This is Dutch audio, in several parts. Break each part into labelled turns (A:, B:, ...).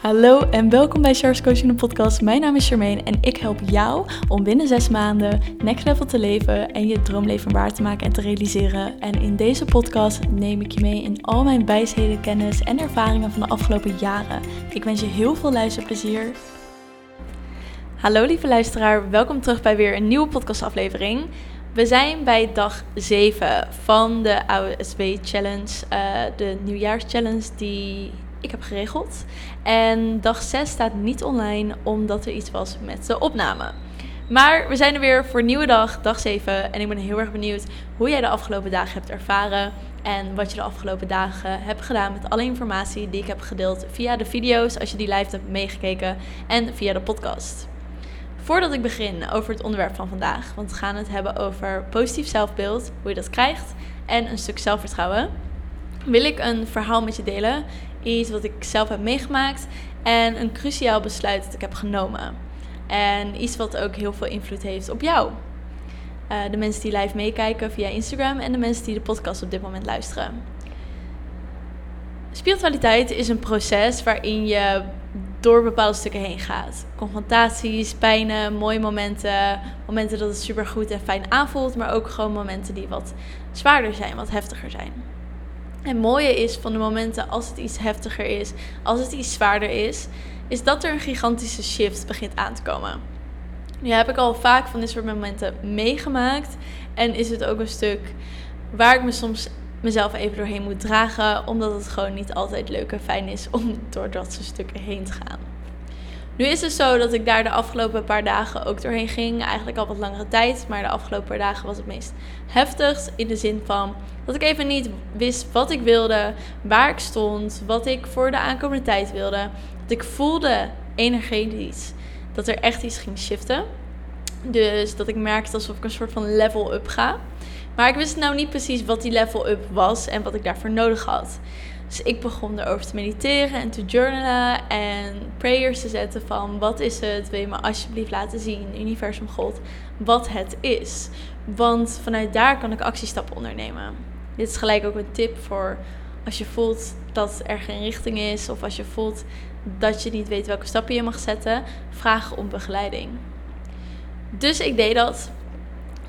A: Hallo en welkom bij Charles Coaching de podcast. Mijn naam is Charmaine en ik help jou om binnen zes maanden next level te leven en je droomleven waar te maken en te realiseren. En in deze podcast neem ik je mee in al mijn wijsheden, kennis en ervaringen van de afgelopen jaren. Ik wens je heel veel luisterplezier. Hallo lieve luisteraar, welkom terug bij weer een nieuwe podcastaflevering. We zijn bij dag 7 van de ASW Challenge, uh, de nieuwjaarschallenge die ik heb geregeld. En dag 6 staat niet online omdat er iets was met de opname. Maar we zijn er weer voor nieuwe dag, dag 7. En ik ben heel erg benieuwd hoe jij de afgelopen dagen hebt ervaren. En wat je de afgelopen dagen hebt gedaan met alle informatie die ik heb gedeeld via de video's, als je die live hebt meegekeken, en via de podcast. Voordat ik begin over het onderwerp van vandaag, want we gaan het hebben over positief zelfbeeld, hoe je dat krijgt, en een stuk zelfvertrouwen, wil ik een verhaal met je delen iets wat ik zelf heb meegemaakt en een cruciaal besluit dat ik heb genomen. En iets wat ook heel veel invloed heeft op jou. Uh, de mensen die live meekijken via Instagram en de mensen die de podcast op dit moment luisteren. Spiritualiteit is een proces waarin je door bepaalde stukken heen gaat. Confrontaties, pijnen, mooie momenten, momenten dat het super goed en fijn aanvoelt, maar ook gewoon momenten die wat zwaarder zijn, wat heftiger zijn. Het mooie is van de momenten als het iets heftiger is, als het iets zwaarder is, is dat er een gigantische shift begint aan te komen. Nu heb ik al vaak van dit soort momenten meegemaakt. En is het ook een stuk waar ik me soms mezelf even doorheen moet dragen. Omdat het gewoon niet altijd leuk en fijn is om door dat soort stukken heen te gaan. Nu is het zo dat ik daar de afgelopen paar dagen ook doorheen ging. Eigenlijk al wat langere tijd. Maar de afgelopen paar dagen was het meest heftigst. In de zin van dat ik even niet wist wat ik wilde. Waar ik stond. Wat ik voor de aankomende tijd wilde. Dat ik voelde energetisch dat er echt iets ging shiften. Dus dat ik merkte alsof ik een soort van level up ga. Maar ik wist nou niet precies wat die level up was en wat ik daarvoor nodig had. Dus ik begon erover te mediteren en te journalen en prayers te zetten van wat is het? Wil je me alsjeblieft laten zien, universum God, wat het is? Want vanuit daar kan ik actiestappen ondernemen. Dit is gelijk ook een tip voor als je voelt dat er geen richting is of als je voelt dat je niet weet welke stappen je mag zetten, vraag om begeleiding. Dus ik deed dat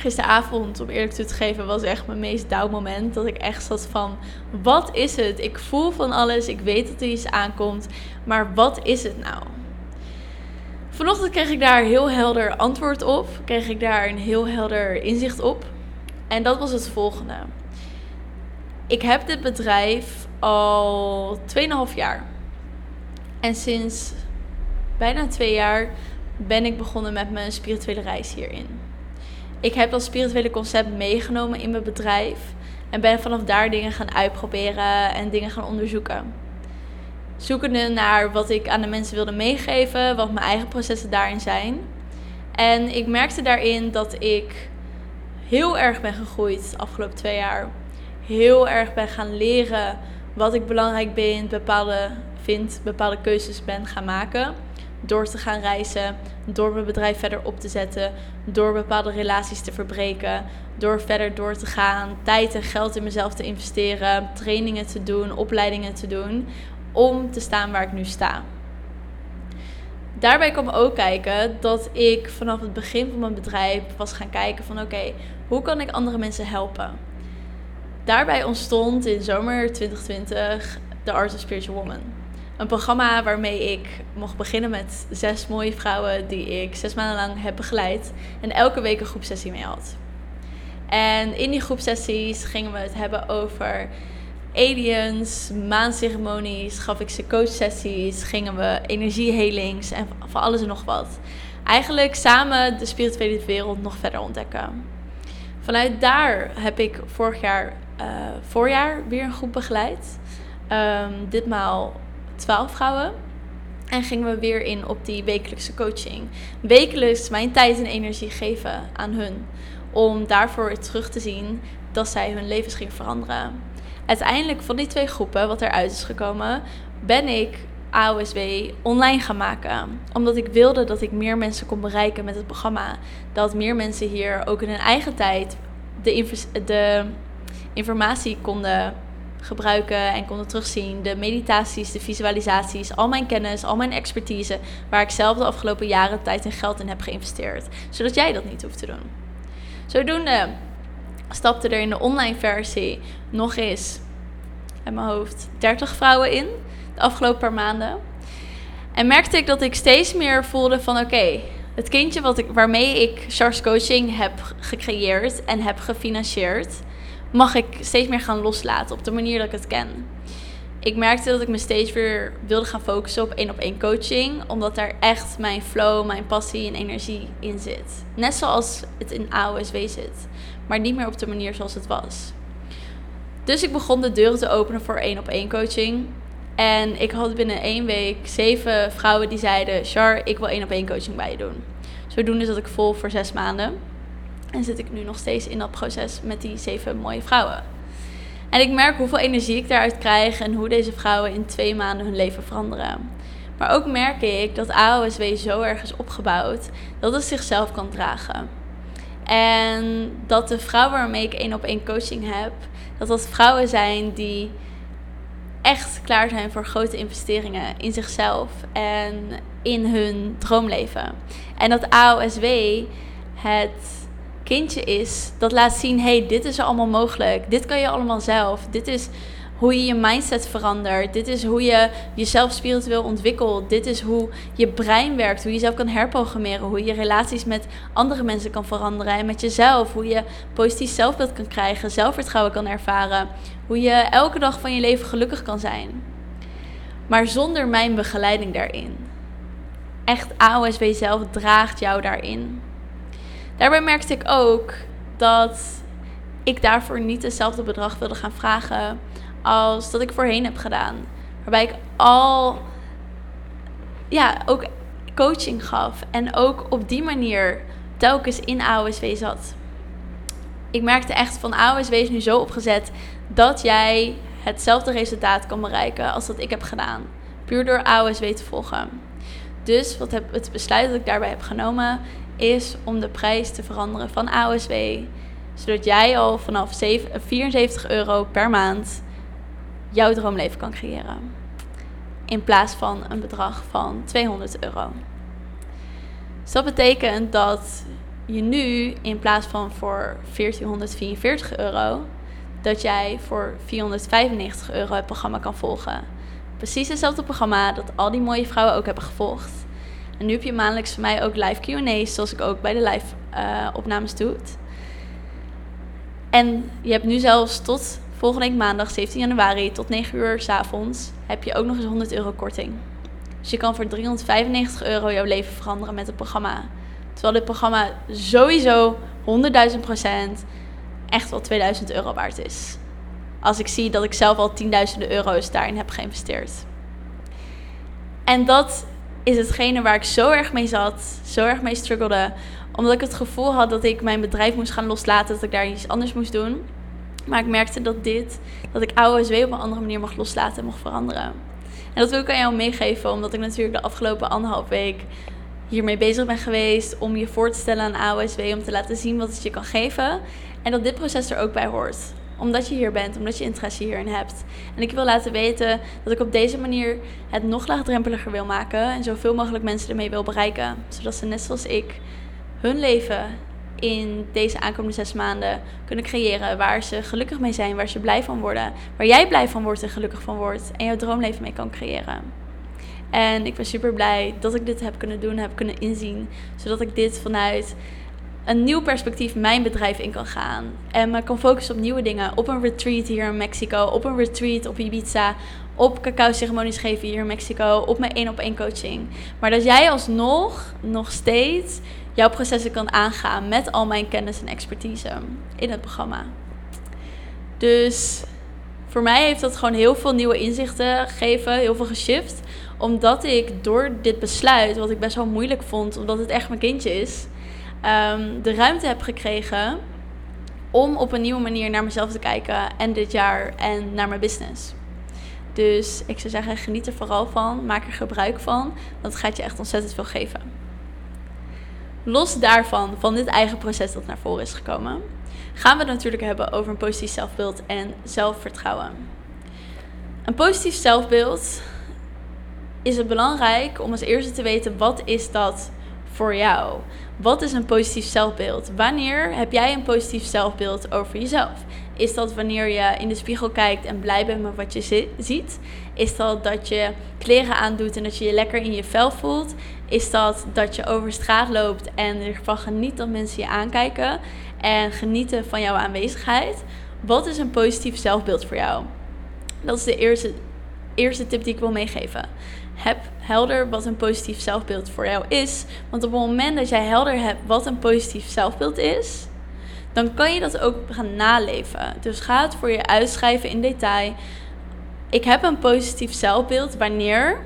A: gisteravond, om eerlijk toe te geven, was echt mijn meest down moment. Dat ik echt zat van, wat is het? Ik voel van alles, ik weet dat er iets aankomt, maar wat is het nou? Vanochtend kreeg ik daar heel helder antwoord op, kreeg ik daar een heel helder inzicht op. En dat was het volgende. Ik heb dit bedrijf al 2,5 jaar. En sinds bijna twee jaar ben ik begonnen met mijn spirituele reis hierin ik heb dat spirituele concept meegenomen in mijn bedrijf. En ben vanaf daar dingen gaan uitproberen en dingen gaan onderzoeken. Zoekende naar wat ik aan de mensen wilde meegeven, wat mijn eigen processen daarin zijn. En ik merkte daarin dat ik heel erg ben gegroeid de afgelopen twee jaar. Heel erg ben gaan leren wat ik belangrijk ben, bepaalde, vind, bepaalde keuzes ben gaan maken door te gaan reizen, door mijn bedrijf verder op te zetten, door bepaalde relaties te verbreken, door verder door te gaan, tijd en geld in mezelf te investeren, trainingen te doen, opleidingen te doen, om te staan waar ik nu sta. Daarbij kwam ook kijken dat ik vanaf het begin van mijn bedrijf was gaan kijken van oké, hoe kan ik andere mensen helpen? Daarbij ontstond in zomer 2020 de Art of Spiritual Woman. Een programma waarmee ik mocht beginnen met zes mooie vrouwen die ik zes maanden lang heb begeleid. En elke week een groepsessie mee had. En in die groepsessies gingen we het hebben over aliens, maanceremonies, gaf ik ze coachsessies, gingen we energiehelings en van alles en nog wat. Eigenlijk samen de spirituele wereld nog verder ontdekken. Vanuit daar heb ik vorig jaar, uh, voorjaar, weer een groep begeleid. Um, ditmaal 12 vrouwen. En gingen we weer in op die wekelijkse coaching. Wekelijks mijn tijd en energie geven aan hun. Om daarvoor terug te zien dat zij hun levens gingen veranderen. Uiteindelijk van die twee groepen, wat eruit is gekomen, ben ik AOSW online gaan maken. Omdat ik wilde dat ik meer mensen kon bereiken met het programma. Dat meer mensen hier ook in hun eigen tijd de, de informatie konden gebruiken en konden terugzien. De meditaties, de visualisaties, al mijn kennis, al mijn expertise, waar ik zelf de afgelopen jaren tijd en geld in heb geïnvesteerd. Zodat jij dat niet hoeft te doen. Zodoende stapte er in de online versie nog eens, in mijn hoofd, 30 vrouwen in de afgelopen paar maanden. En merkte ik dat ik steeds meer voelde van oké, het kindje wat ik, waarmee ik Charles Coaching heb gecreëerd en heb gefinancierd, mag ik steeds meer gaan loslaten op de manier dat ik het ken. Ik merkte dat ik me steeds weer wilde gaan focussen op één op één coaching, omdat daar echt mijn flow, mijn passie en energie in zit. Net zoals het in AOSW zit, maar niet meer op de manier zoals het was. Dus ik begon de deuren te openen voor één op één coaching. En ik had binnen één week zeven vrouwen die zeiden: Char, ik wil één op één coaching bij je doen. Zodoende zat ik vol voor zes maanden. En zit ik nu nog steeds in dat proces met die zeven mooie vrouwen. En ik merk hoeveel energie ik daaruit krijg en hoe deze vrouwen in twee maanden hun leven veranderen. Maar ook merk ik dat AOSW zo erg is opgebouwd dat het zichzelf kan dragen. En dat de vrouwen waarmee ik één op één coaching heb, dat dat vrouwen zijn die echt klaar zijn voor grote investeringen in zichzelf en in hun droomleven. En dat AOSW het kindje is dat laat zien: hey, dit is allemaal mogelijk. Dit kan je allemaal zelf. Dit is hoe je je mindset verandert. Dit is hoe je jezelf spiritueel ontwikkelt. Dit is hoe je brein werkt. Hoe je jezelf kan herprogrammeren. Hoe je relaties met andere mensen kan veranderen. En met jezelf. Hoe je positief zelfbeeld kan krijgen. Zelfvertrouwen kan ervaren. Hoe je elke dag van je leven gelukkig kan zijn. Maar zonder mijn begeleiding daarin. Echt AOSW zelf draagt jou daarin. Daarbij merkte ik ook dat ik daarvoor niet hetzelfde bedrag wilde gaan vragen als dat ik voorheen heb gedaan. Waarbij ik al ja, ook coaching gaf en ook op die manier telkens in AOSW zat. Ik merkte echt van AOSW is nu zo opgezet dat jij hetzelfde resultaat kan bereiken als dat ik heb gedaan. Puur door AOSW te volgen. Dus wat heb, het besluit dat ik daarbij heb genomen is om de prijs te veranderen van AOSW. Zodat jij al vanaf 74 euro per maand jouw droomleven kan creëren. In plaats van een bedrag van 200 euro. Dus dat betekent dat je nu in plaats van voor 1444 euro, dat jij voor 495 euro het programma kan volgen. Precies hetzelfde programma dat al die mooie vrouwen ook hebben gevolgd. En nu heb je maandelijks voor mij ook live QA's, zoals ik ook bij de live uh, opnames doe. En je hebt nu zelfs tot volgende week maandag 17 januari tot 9 uur s avonds heb je ook nog eens 100 euro korting. Dus je kan voor 395 euro jouw leven veranderen met het programma. Terwijl dit programma sowieso 100.000 procent echt wel 2000 euro waard is. Als ik zie dat ik zelf al tienduizenden euro's daarin heb geïnvesteerd. En dat is hetgene waar ik zo erg mee zat, zo erg mee struggelde. Omdat ik het gevoel had dat ik mijn bedrijf moest gaan loslaten, dat ik daar iets anders moest doen. Maar ik merkte dat dit, dat ik AOSW op een andere manier mag loslaten en mocht veranderen. En dat wil ik aan jou meegeven, omdat ik natuurlijk de afgelopen anderhalf week hiermee bezig ben geweest. Om je voor te stellen aan AOSW, om te laten zien wat het je kan geven. En dat dit proces er ook bij hoort omdat je hier bent, omdat je interesse hierin hebt. En ik wil laten weten dat ik op deze manier het nog laagdrempeliger wil maken en zoveel mogelijk mensen ermee wil bereiken. Zodat ze net zoals ik hun leven in deze aankomende zes maanden kunnen creëren. Waar ze gelukkig mee zijn, waar ze blij van worden. Waar jij blij van wordt en gelukkig van wordt. En jouw droomleven mee kan creëren. En ik ben super blij dat ik dit heb kunnen doen, heb kunnen inzien. Zodat ik dit vanuit een nieuw perspectief mijn bedrijf in kan gaan. En me kan focussen op nieuwe dingen. Op een retreat hier in Mexico. Op een retreat op Ibiza. Op cacao ceremonies geven hier in Mexico. Op mijn één op één coaching. Maar dat jij alsnog nog steeds jouw processen kan aangaan met al mijn kennis en expertise in het programma. Dus voor mij heeft dat gewoon heel veel nieuwe inzichten gegeven, heel veel geshift. Omdat ik door dit besluit, wat ik best wel moeilijk vond, omdat het echt mijn kindje is, um, de ruimte heb gekregen om op een nieuwe manier naar mezelf te kijken en dit jaar en naar mijn business. Dus ik zou zeggen, geniet er vooral van, maak er gebruik van, dat gaat je echt ontzettend veel geven. Los daarvan, van dit eigen proces dat naar voren is gekomen, gaan we het natuurlijk hebben over een positief zelfbeeld en zelfvertrouwen. een positief zelfbeeld is het belangrijk om als eerste te weten wat is dat voor jou? Wat is een positief zelfbeeld? Wanneer heb jij een positief zelfbeeld over jezelf? Is dat wanneer je in de spiegel kijkt en blij bent met wat je ziet? Is dat dat je kleren aandoet en dat je je lekker in je vel voelt? Is dat dat je over straat loopt en ervan geniet dat mensen je aankijken en genieten van jouw aanwezigheid? Wat is een positief zelfbeeld voor jou? Dat is de eerste, eerste tip die ik wil meegeven. Heb helder wat een positief zelfbeeld voor jou is. Want op het moment dat jij helder hebt wat een positief zelfbeeld is, dan kan je dat ook gaan naleven. Dus ga het voor je uitschrijven in detail. Ik heb een positief zelfbeeld wanneer.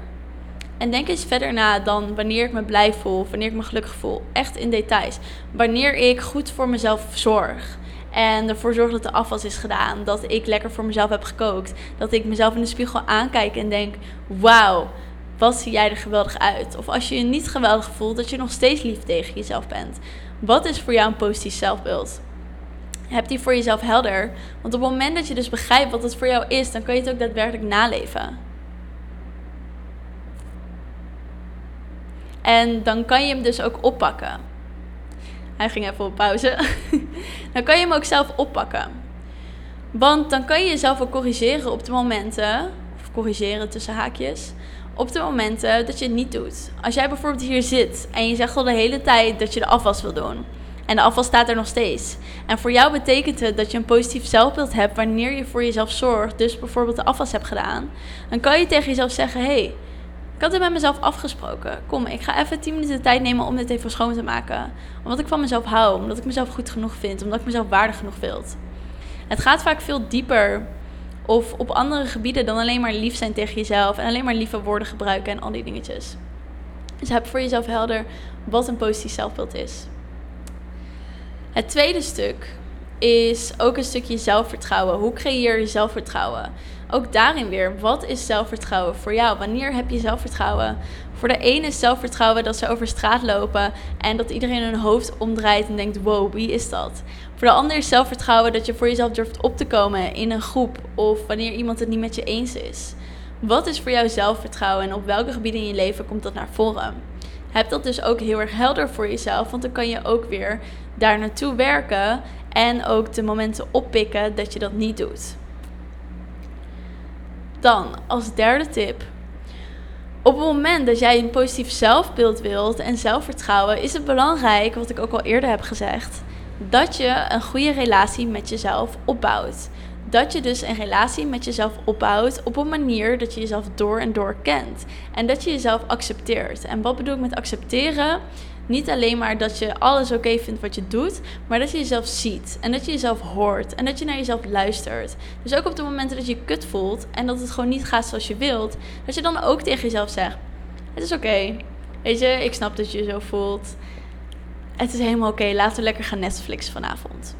A: En denk eens verder na dan wanneer ik me blij voel, wanneer ik me gelukkig voel. Echt in details. Wanneer ik goed voor mezelf zorg. En ervoor zorg dat de afwas is gedaan. Dat ik lekker voor mezelf heb gekookt. Dat ik mezelf in de spiegel aankijk en denk: wauw, wat zie jij er geweldig uit? Of als je je niet geweldig voelt, dat je nog steeds lief tegen jezelf bent. Wat is voor jou een positief zelfbeeld? Heb die voor jezelf helder? Want op het moment dat je dus begrijpt wat het voor jou is, dan kan je het ook daadwerkelijk naleven. En dan kan je hem dus ook oppakken. Hij ging even op pauze. dan kan je hem ook zelf oppakken. Want dan kan je jezelf ook corrigeren op de momenten, of corrigeren tussen haakjes, op de momenten dat je het niet doet. Als jij bijvoorbeeld hier zit en je zegt al de hele tijd dat je de afwas wil doen. En de afwas staat er nog steeds. En voor jou betekent het dat je een positief zelfbeeld hebt wanneer je voor jezelf zorgt. Dus bijvoorbeeld de afwas hebt gedaan. Dan kan je tegen jezelf zeggen: hé, hey, ik had het met mezelf afgesproken. Kom, ik ga even 10 minuten de tijd nemen om dit even schoon te maken. Omdat ik van mezelf hou. Omdat ik mezelf goed genoeg vind. Omdat ik mezelf waardig genoeg vind. Het gaat vaak veel dieper of op andere gebieden dan alleen maar lief zijn tegen jezelf en alleen maar lieve woorden gebruiken en al die dingetjes. Dus heb voor jezelf helder wat een positief zelfbeeld is. Het tweede stuk is ook een stukje zelfvertrouwen. Hoe creëer je zelfvertrouwen? Ook daarin weer, wat is zelfvertrouwen voor jou? Wanneer heb je zelfvertrouwen? Voor de ene is zelfvertrouwen dat ze over straat lopen en dat iedereen hun hoofd omdraait en denkt: wow, wie is dat? Voor de ander is zelfvertrouwen dat je voor jezelf durft op te komen in een groep of wanneer iemand het niet met je eens is. Wat is voor jou zelfvertrouwen en op welke gebieden in je leven komt dat naar voren? Heb dat dus ook heel erg helder voor jezelf, want dan kan je ook weer daar naartoe werken en ook de momenten oppikken dat je dat niet doet. Dan als derde tip. Op het moment dat jij een positief zelfbeeld wilt en zelfvertrouwen, is het belangrijk, wat ik ook al eerder heb gezegd, dat je een goede relatie met jezelf opbouwt. Dat je dus een relatie met jezelf opbouwt op een manier dat je jezelf door en door kent. En dat je jezelf accepteert. En wat bedoel ik met accepteren? Niet alleen maar dat je alles oké vindt wat je doet, maar dat je jezelf ziet en dat je jezelf hoort en dat je naar jezelf luistert. Dus ook op de momenten dat je kut voelt en dat het gewoon niet gaat zoals je wilt, dat je dan ook tegen jezelf zegt: Het is oké. Weet je, ik snap dat je je zo voelt het is helemaal oké, laten we lekker gaan Netflix vanavond.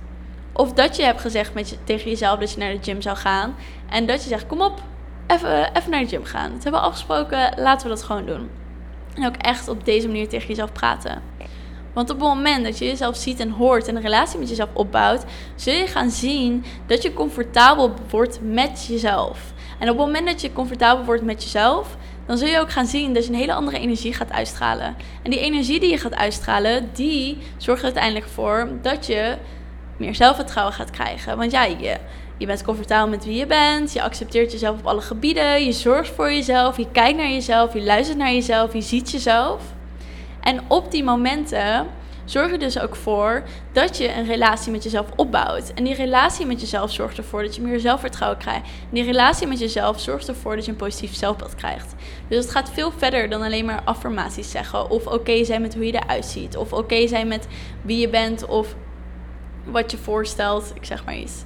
A: Of dat je hebt gezegd met je, tegen jezelf dat je naar de gym zou gaan. En dat je zegt, kom op, even, even naar de gym gaan. Dat hebben we afgesproken, laten we dat gewoon doen. En ook echt op deze manier tegen jezelf praten. Want op het moment dat je jezelf ziet en hoort en een relatie met jezelf opbouwt, zul je gaan zien dat je comfortabel wordt met jezelf. En op het moment dat je comfortabel wordt met jezelf, dan zul je ook gaan zien dat je een hele andere energie gaat uitstralen. En die energie die je gaat uitstralen, die zorgt uiteindelijk voor dat je meer zelfvertrouwen gaat krijgen. Want ja, je, je bent comfortabel met wie je bent, je accepteert jezelf op alle gebieden, je zorgt voor jezelf, je kijkt naar jezelf, je luistert naar jezelf, je ziet jezelf. En op die momenten zorg er dus ook voor dat je een relatie met jezelf opbouwt. En die relatie met jezelf zorgt ervoor dat je meer zelfvertrouwen krijgt. En die relatie met jezelf zorgt ervoor dat je een positief zelfbeeld krijgt. Dus het gaat veel verder dan alleen maar affirmaties zeggen. Of oké zijn met hoe je eruit ziet. Of oké zijn met wie je bent. Of wat je voorstelt. Ik zeg maar iets.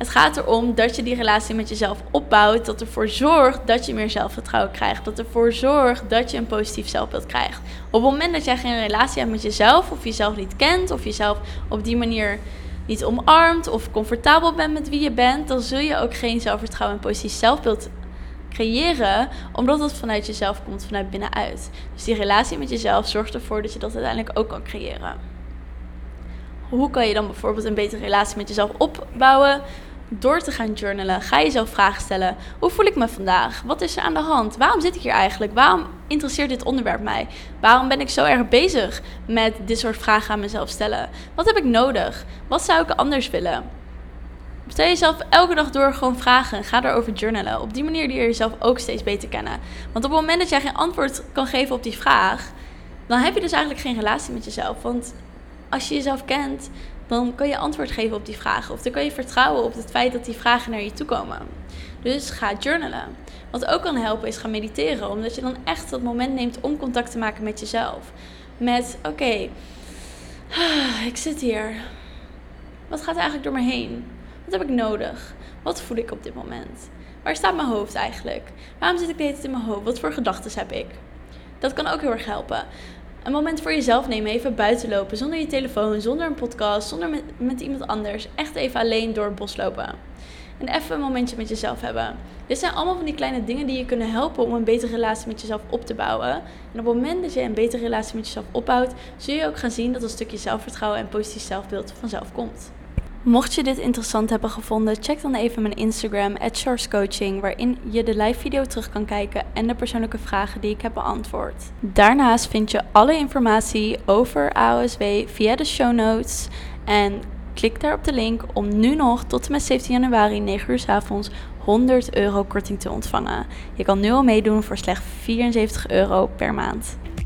A: Het gaat erom dat je die relatie met jezelf opbouwt. Dat ervoor zorgt dat je meer zelfvertrouwen krijgt. Dat ervoor zorgt dat je een positief zelfbeeld krijgt. Op het moment dat jij geen relatie hebt met jezelf, of jezelf niet kent, of jezelf op die manier niet omarmt, of comfortabel bent met wie je bent, dan zul je ook geen zelfvertrouwen en positief zelfbeeld creëren, omdat het vanuit jezelf komt, vanuit binnenuit. Dus die relatie met jezelf zorgt ervoor dat je dat uiteindelijk ook kan creëren. Hoe kan je dan bijvoorbeeld een betere relatie met jezelf opbouwen? Door te gaan journalen, ga jezelf vragen stellen. Hoe voel ik me vandaag? Wat is er aan de hand? Waarom zit ik hier eigenlijk? Waarom interesseert dit onderwerp mij? Waarom ben ik zo erg bezig met dit soort vragen aan mezelf stellen? Wat heb ik nodig? Wat zou ik anders willen? Stel jezelf elke dag door gewoon vragen. Ga erover journalen. Op die manier leer je jezelf ook steeds beter kennen. Want op het moment dat jij geen antwoord kan geven op die vraag, dan heb je dus eigenlijk geen relatie met jezelf. Want als je jezelf kent, dan kan je antwoord geven op die vragen. Of dan kan je vertrouwen op het feit dat die vragen naar je toe komen. Dus ga journalen. Wat ook kan helpen is gaan mediteren. Omdat je dan echt dat moment neemt om contact te maken met jezelf. Met, oké, ik zit hier. Wat gaat er eigenlijk door me heen? Wat heb ik nodig? Wat voel ik op dit moment? Waar staat mijn hoofd eigenlijk? Waarom zit ik de hele tijd in mijn hoofd? Wat voor gedachten heb ik? Dat kan ook heel erg helpen een moment voor jezelf nemen. Even buiten lopen. Zonder je telefoon, zonder een podcast, zonder met, iemand anders. Echt even alleen door het bos lopen. En even een momentje met jezelf hebben. Dit zijn allemaal van die kleine dingen die je kunnen helpen om een betere relatie met jezelf op te bouwen. En op het moment dat je een betere relatie met jezelf opbouwt, zul je ook gaan zien dat een stukje zelfvertrouwen en positief zelfbeeld vanzelf komt. Mocht je dit interessant hebben gevonden, check dan even mijn Instagram, Coaching, waarin je de live video terug kan kijken en de persoonlijke vragen die ik heb beantwoord. Daarnaast vind je alle informatie over AOSW via de show notes en klik daar op de link om nu nog tot en met 17 januari 9 uur s avonds 100 euro korting te ontvangen. Je kan nu al meedoen voor slechts 74 euro per maand.